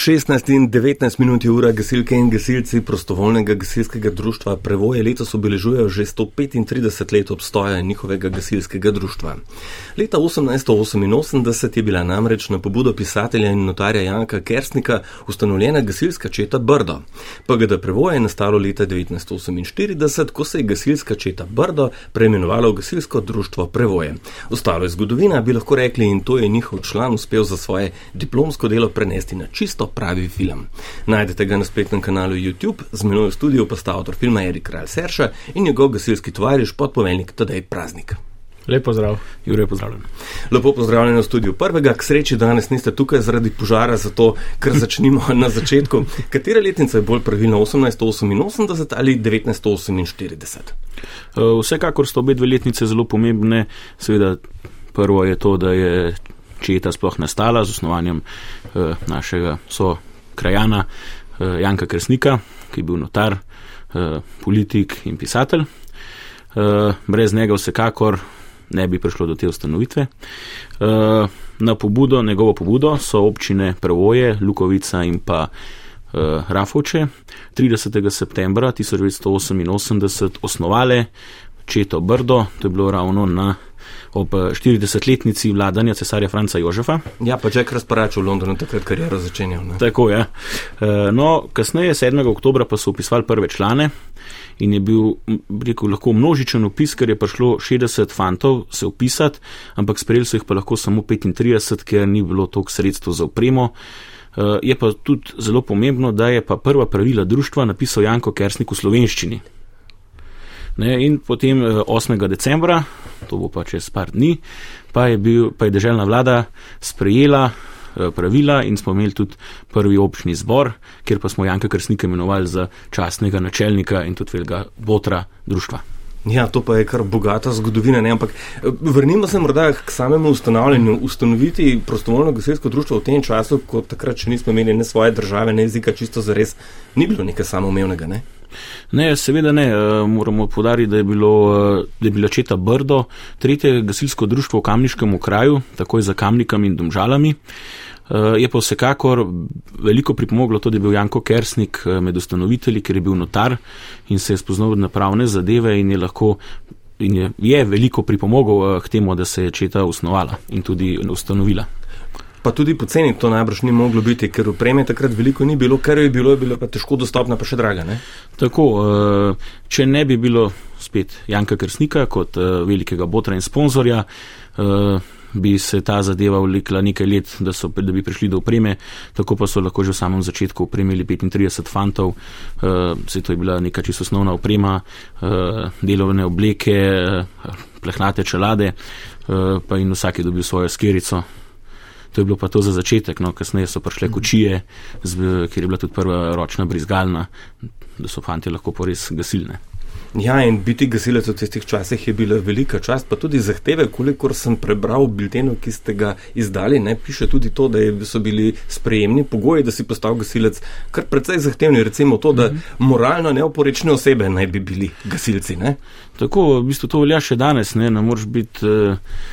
16 in 19 minut je ura gasilke in gasilci prostovoljnega gasilskega društva Prevoje letos obeležujejo že 135 let obstoja njihovega gasilskega društva. Leta 1888 je bila namreč na pobudo pisatelja in notarja Janka Kersnika ustanovljena gasilska četa Brdo. PGD Prevoje je nastalo leta 1948, ko se je gasilska četa Brdo preimenovala v gasilsko društvo Prevoje. Ostalo je zgodovina, bi lahko rekli, in to je njihov član uspel za svoje diplomsko delo prenesti na čisto pravi film. Najdete ga na spletnem kanalu YouTube, z menoj v studiu pa sta avtor filma Erik Kralj Serša in njegov gasilski tovariš podpoveljnik Tadej Praznik. Lepo zdrav, Jure, pozdravljen. Lepo pozdravljen v studiu prvega, k sreči danes niste tukaj zaradi požara, zato ker začnimo na začetku. Katera letnica je bolj pravilna, 1888 ali 1948? Eh, vsekakor so obe dve letnice zelo pomembne. Seveda, prvo je to, da je četa sploh nastala z osnovanjem našega so krajana eh, Janka Kresnika, ki je bil notar, eh, politik in pisatelj. Eh, brez njega vsekakor ne bi prišlo do te ustanovitve. Eh, na pobudo, njegovo pobudo so občine Prevoje, Lukovica in pa eh, Rafovče 30. septembra 1988 osnovale Četo Brdo, to je bilo ravno na ob 40-letnici vladanja cesarja Franca Jožefa. Ja, pa Jack Razparač v Londonu takrat kariero začenjal. Ne? Tako je. Ja. No, kasneje, 7. oktober, pa so upisvali prve člane in je bil, rekel, lahko množičen opis, ker je prišlo 60 fantov se upisati, ampak sprejeli so jih pa lahko samo 35, ker ni bilo toliko sredstev za upremo. Je pa tudi zelo pomembno, da je pa prva pravila društva napisal Janko Kersnik v slovenščini. Ne, in potem 8. Eh, decembra, to bo pa čez par dni, pa je, bil, pa je državna vlada sprejela eh, pravila in smo imeli tudi prvi občni zbor, kjer pa smo Janka Krsnika imenovali za častnega načelnika in tudi velikega botra društva. Ja, to pa je kar bogata zgodovina, ne? ampak eh, vrnimo se morda k samemu ustanavljanju. Ustanoviti prostovoljno gasilsko društvo v tem času, ko takrat še nismo imeli ne svoje države, ne jezika, čisto za res, ni bilo nekaj samoumevnega. Ne? Ne, seveda ne. Eh, moramo podariti, da je, bilo, eh, da je bila četa Brdo, tretje gasilsko društvo v Kamniškem kraju, takoj za Kamnikami in Domžalami. Eh, je pa vsekakor veliko pripomoglo to, da je bil Janko Kersnik med ustanovitelji, ker je bil notar in se je spoznal na pravne zadeve in je lahko. In je, je veliko pripomogel k temu, da se je četa osnovala in tudi ustanovila. Pa tudi poceni to najbrž ni moglo biti, ker upreme takrat veliko ni bilo, kar je bilo, je bilo pa težko dostopno, pa še draga. Ne? Tako, eh, če ne bi bilo spet Janka Krsnika kot eh, velikega botra in sponzorja, eh, bi se ta zadeva vlekla nekaj let, da, so, da bi prišli do upreme, tako pa so lahko že v samem začetku upremili 35 fantov, vse to je bila neka čisto osnovna uprema, delovne obleke, plehnate čelade, pa in vsak je dobil svojo skirico, To je bilo pa to za začetek, no, kasneje so prišle mhm. kočije, kjer je bila tudi prva ročna brizgalna, da so fanti lahko res gasilne. Ja, in biti gasilec v tistih časih je bila velika čast, pa tudi zahteve, kolikor sem prebral v biltenu, ki ste ga izdali, ne piše tudi to, da so bili sprejemni pogoji, da si postal gasilec, kar precej zahtevni, recimo to, da mhm. moralno neoporečne osebe naj bi bili gasilci. Ne? Tako, v bistvu to velja še danes, ne, ne moreš biti. Uh... Eh,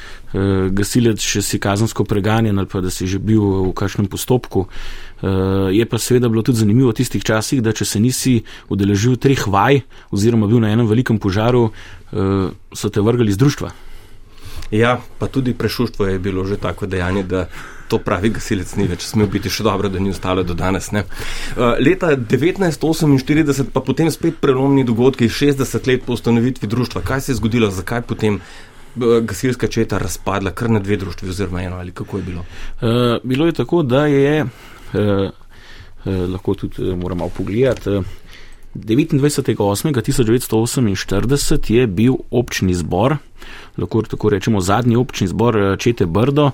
gasilec, če si kazensko preganjen ali pa da si že bil v kakšnem postopku. Eh, je pa seveda bilo tudi zanimivo v tistih časih, da če se nisi udeležil treh vaj oziroma bil na enem velikem požaru, eh, so te vrgali iz društva. Ja, pa tudi prešuštvo je bilo že tako dejanje, da to pravi gasilec ni več smel biti še dobro, da ni ostalo do danes. Ne. Leta 1948 pa potem spet prelomni dogodki, 60 let po ustanovitvi društva. Kaj se je zgodilo, zakaj potem gasilska četa razpadla kar na dve društvi, oziroma eno ali kako je bilo? Uh, bilo je tako, da je, uh, uh, lahko tudi uh, moramo pogledati. Uh, 29.8.1948 je bil občni zbor, lahko tako rečemo zadnji občni zbor Čete Brdo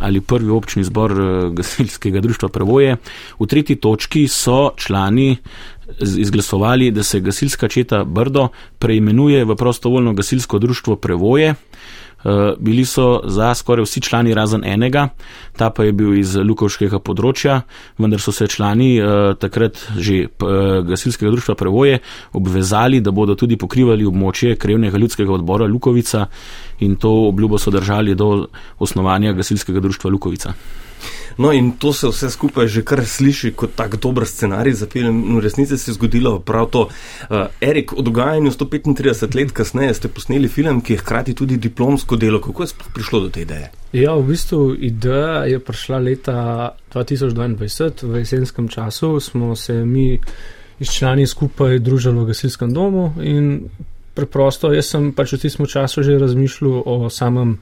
ali prvi občni zbor gasilskega društva Prevoje. V tretji točki so člani izglasovali, da se gasilska četa Brdo preimenuje v prostovoljno gasilsko društvo Prevoje. Eh, bili so za skoraj vsi člani razen enega, ta pa je bil iz Lukovškega področja, vendar so se člani eh, takrat že eh, gasilskega društva Prevoje obvezali, da bodo tudi pokrivali območje krevnega ljudskega odbora Lukovica in to obljubo so držali do osnovanja gasilskega društva Lukovica. No, in to se vse skupaj že kar sliši kot tak dober scenarij za film. V resnici se je zgodilo prav to. Uh, Erik, o dogajanju 135 let kasneje ste posneli film, ki je hkrati tudi diplomsko delo. Kako je prišlo do te ideje? Ja, v bistvu ideja je prišla leta 2022, v jesenskem času smo se mi iz člani skupaj družili v gasilskem domu in preprosto, jaz sem pač v tistem času že razmišljal o samem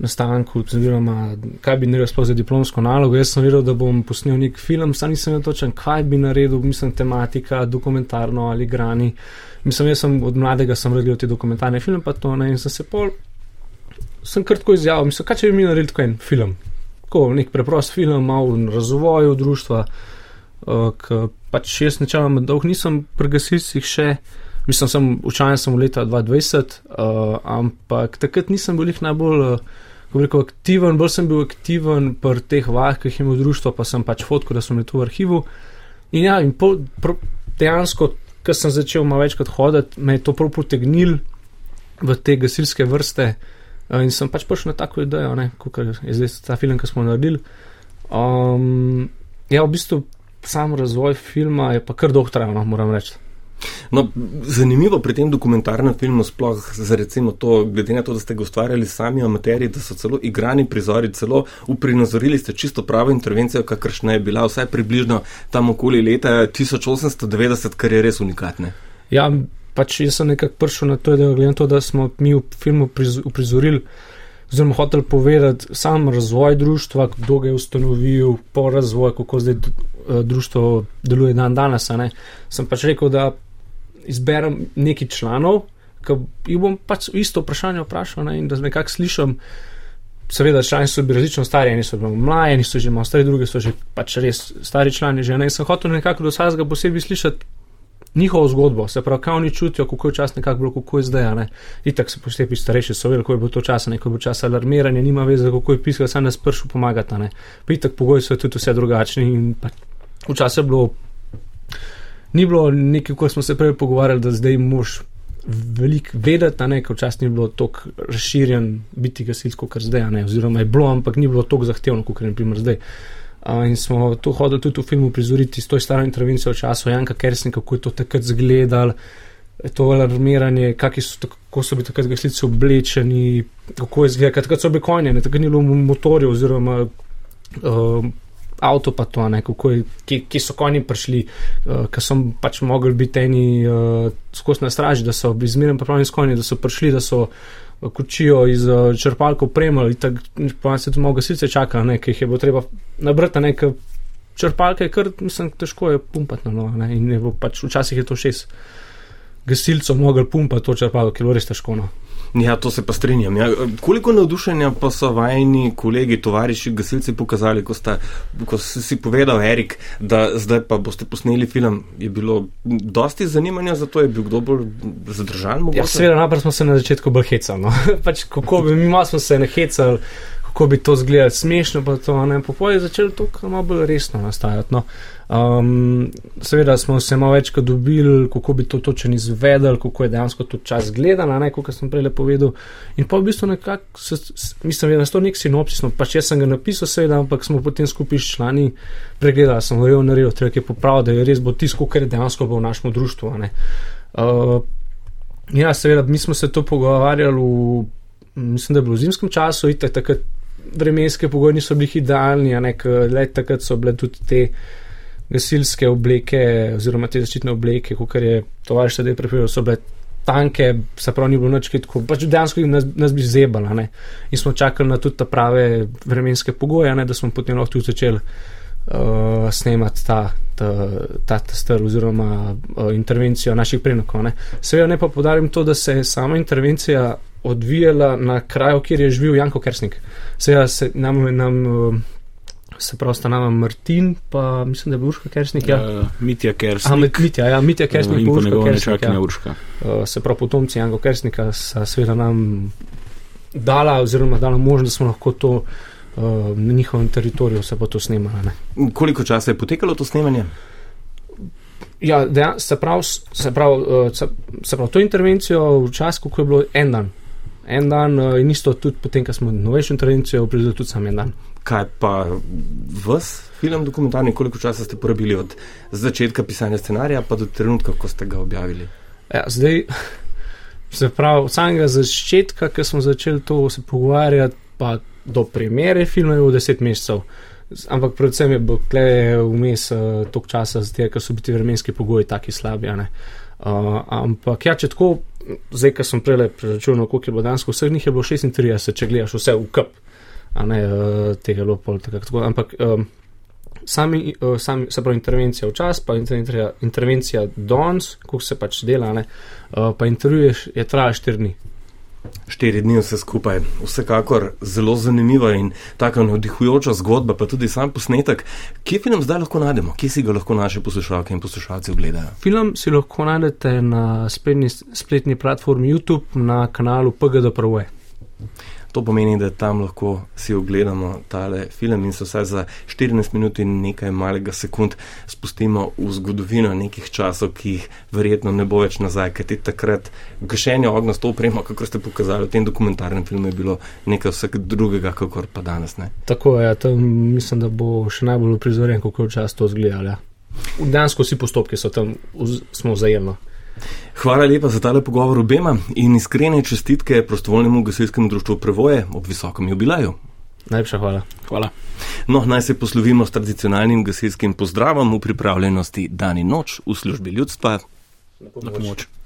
nastanku, oziroma kaj bi naredil za diplomsko nalogo. Jaz sem vedel, da bom posnel nek film, sam nisem vedel točen, kaj bi naredil, mislim, tematika, dokumentarno ali grani. Mislim, jaz sem od mladega sem gledal te dokumentarne filme, pa to ne, in sem se pol, sem kratko izjavil, mislim, kaj če bi mi naredil tako en film. Tako, nek preprost film, malo razvoju družstva, uh, pač jaz načeloma dolg nisem pri gasilcih še. Mislim, sem učen sem v leta 2020, uh, ampak takrat nisem bil najbolj uh, rekel, aktiven, bolj sem bil aktiven pri teh vajah, ki jih imam v društvu, pa sem pač fotko, da sem je tu v arhivu. In ja, in pol, pro, dejansko, ker sem začel malo večkrat hoditi, me je to prav potegnil v te gasilske vrste. Uh, in sem pač prišel na tako idejo, kot je zdaj ta film, ki smo naredili. Um, ja, v bistvu sam razvoj filma je pa kar dolg trajal, no, moram reči. No, zanimivo pri tem dokumentarnem filmu, sploh za recimo to, glede na to, da ste ga ustvarjali sami amateri, da so celo igrani prizori, celo uprinazorili ste čisto pravo intervencijo, kakršna je bila vsaj približno tam okoli leta 1890, kar je res unikatne. Ja, pač jaz sem nekako prišel na to, da, to, da smo mi v filmu uprizorili. Oziroma, hotel povedati sam razvoj družstva, kdo ga je ustanovil, po razvoju, kako zdaj eh, družstvo deluje dan danes. Sem pač rekel, da izberem neki članov, ki jih bom pač isto vprašanje vprašal ne, in da nekako slišim. Seveda, člani so bili različno stari, eni so bili mladi, eni so že malo stari, drugi so že pač res stari člani. Že, ne, in sem hotel nekako do vsega posebej slišati njihovo zgodbo, se pravi, kaj oni čutijo, kako je čas nekako bilo, kako je zdaj. Itak se posebej starejši so vedeli, kako je bilo to čas, neko je bilo čas alarmiranja, nima veze, kako je pisal, sam nas pršu pomagati. Itak pogoji so tudi vse drugačni in včasih je bilo ni bilo nekaj, ko smo se prej pogovarjali, da zdaj moš veliko vedeti, ne, ker včasih ni bilo tako razširjen biti gasilsko, kot zdaj, ne, oziroma je bilo, ampak ni bilo tako zahtevno, kot je naprimer zdaj. Uh, in smo to hodili tudi v filmu prizoriti s to staro intervencijo v času Janka Kersnika, kako je to takrat zgledal, to alarmiranje, so, kako so bili takrat gasilci oblečeni, kako je zgledal, takrat so bili konje, takrat ni bilo motorjev oziroma uh, avto, pa to, ne, kako je, ki, ki so konji prišli, uh, ker so pač mogli biti eni uh, skozi na straži, da so bili zmerno pripravljeni s konji, da so prišli, da so uh, kočijo iz uh, črpalko premljali, tako pa se tudi mogo sicer čaka, nekaj jih je bilo treba nabrati, nekaj črpalke, kar mislim, težko je pumpati na novo, ne, in je bilo pač včasih je to šest gasilcev mogli pumpati to črpalko, ki je bilo res težko. No. Ja, to se pa strinjam. Ja. Koliko navdušenja pa so vajni kolegi, tovariši, gasilci pokazali, ko, sta, ko si povedal, Erik, da zdaj pa boste posneli film. Je bilo dosti zanimanja za to, je bil kdo bolj zadržan? Ja, seveda, najprej smo se na začetku bolj hecali. No. pač, kako bi mi smo se ne hecali, kako bi to izgledalo smešno, pa to ne. Popoj je začelo to malo bolj resno nastajati. No. Um, seveda smo se malo večkrat dobili, kako bi to točno izvedeli, kako je dejansko to čas gledano, kot sem prej povedal. In pa v bistvu nekako, mislim, da je to nek sinopsis, no, pač jaz sem ga napisal, seveda, ampak smo potem skupaj s člani pregledali, sem verjel, naredil, treba je popraviti, da je res bo tisto, kar je dejansko v našem društvu. Uh, ja, seveda, mi smo se to pogovarjali v, mislim, da je bilo v zimskem času, in takrat vremenske pogoje niso bili idealni, let takrat so bile tudi te gasilske obleke, oziroma te zaščitne obleke, kot je tovariš sedaj prepričal, so bile tanke, se pravi, ni bilo noč tako, pač dejansko nas, nas bi zebala. Ne? In smo čakali na tudi ta prave vremenske pogoje, ne? da smo potem lahko tudi začeli uh, snemati ta, ta, ta, ta str oziroma uh, intervencijo naših prenokov. Seveda ne pa podarim to, da se je sama intervencija odvijala na kraju, kjer je živel Janko Kersnik. Seveda se nam, nam uh, se pravi, sta nama Martin, pa mislim, da je bil Urška Kersnik. Ja, uh, Mitja Kersnik. A, Mitja, ja, Mitja Kersnik. Uh, in pa njegova nečakanja ja. Urška. Uh, se pravi, potomci Janko Kersnika so seveda nam dala, oziroma dala možnost, da smo lahko to uh, na njihovem teritoriju se bo to snemalo. Koliko časa je potekalo to snemanje? Ja, dejan, se pravi, se pravi, se, pravi, to intervencijo v čas, ko je bilo en dan. En dan uh, in isto tudi potem, ko smo novejšo intervencijo, pridel tudi sam en dan. kaj pa vas, film dokumentarni, koliko časa ste porabili od začetka pisanja scenarija pa do trenutka, ko ste ga objavili? Ja, zdaj, se pravi, od samega začetka, ko smo začeli to se pogovarjati, pa do premjere filma je v deset mesecev. Ampak predvsem je bilo vmes uh, toliko časa, zdaj, ker so bili vremenski pogoji tako slabi. Uh, ampak ja, če tako, zdaj, ko sem prej preračunal, koliko je bilo danes, vseh njih je bilo 36, če gledaš vse v kup, a ne uh, tega lopol. Ampak um, sami, uh, sami, se pravi, intervencija v čas, pa intervencija, intervencija danes, ko se pač dela, ne, uh, pa intervjuješ, je trajalo 4 dni. Štiri dni vse skupaj, vsekakor zelo zanimiva in tako navdihujoča zgodba, pa tudi sam posnetek. Kje film zdaj lahko najdemo, kje si ga lahko naše poslušalke in poslušalci ogledajo? Film si lahko najdete na spletni, spletni platformi YouTube na kanalu PGD Prve. To pomeni, da tam lahko si ogledamo tale film in se vsaj za 14 minut in nekaj malega sekund spustimo v zgodovino nekih časov, ki jih verjetno ne bo več nazaj, ker ti takrat gašenje ognja s to opremo, kako ste pokazali v tem dokumentarnem filmu, je bilo nekaj vsega drugega, kakor pa danes. Ne? Tako je, ja, mislim, da bo še najbolj prizorjen, kako je čas to zgledali. Ja. Dejansko vsi postopki so tam, smo vzajemno. Hvala lepa za tale pogovor obema in iskrene čestitke prostovoljnemu gasilskemu društvu Prevoje ob visokem jubilaju. Najlepša hvala. hvala. No, naj se poslovimo s tradicionalnim gasilskim pozdravom v pripravljenosti dan in noč v službi ljudstva. Na pomoč. Na pomoč.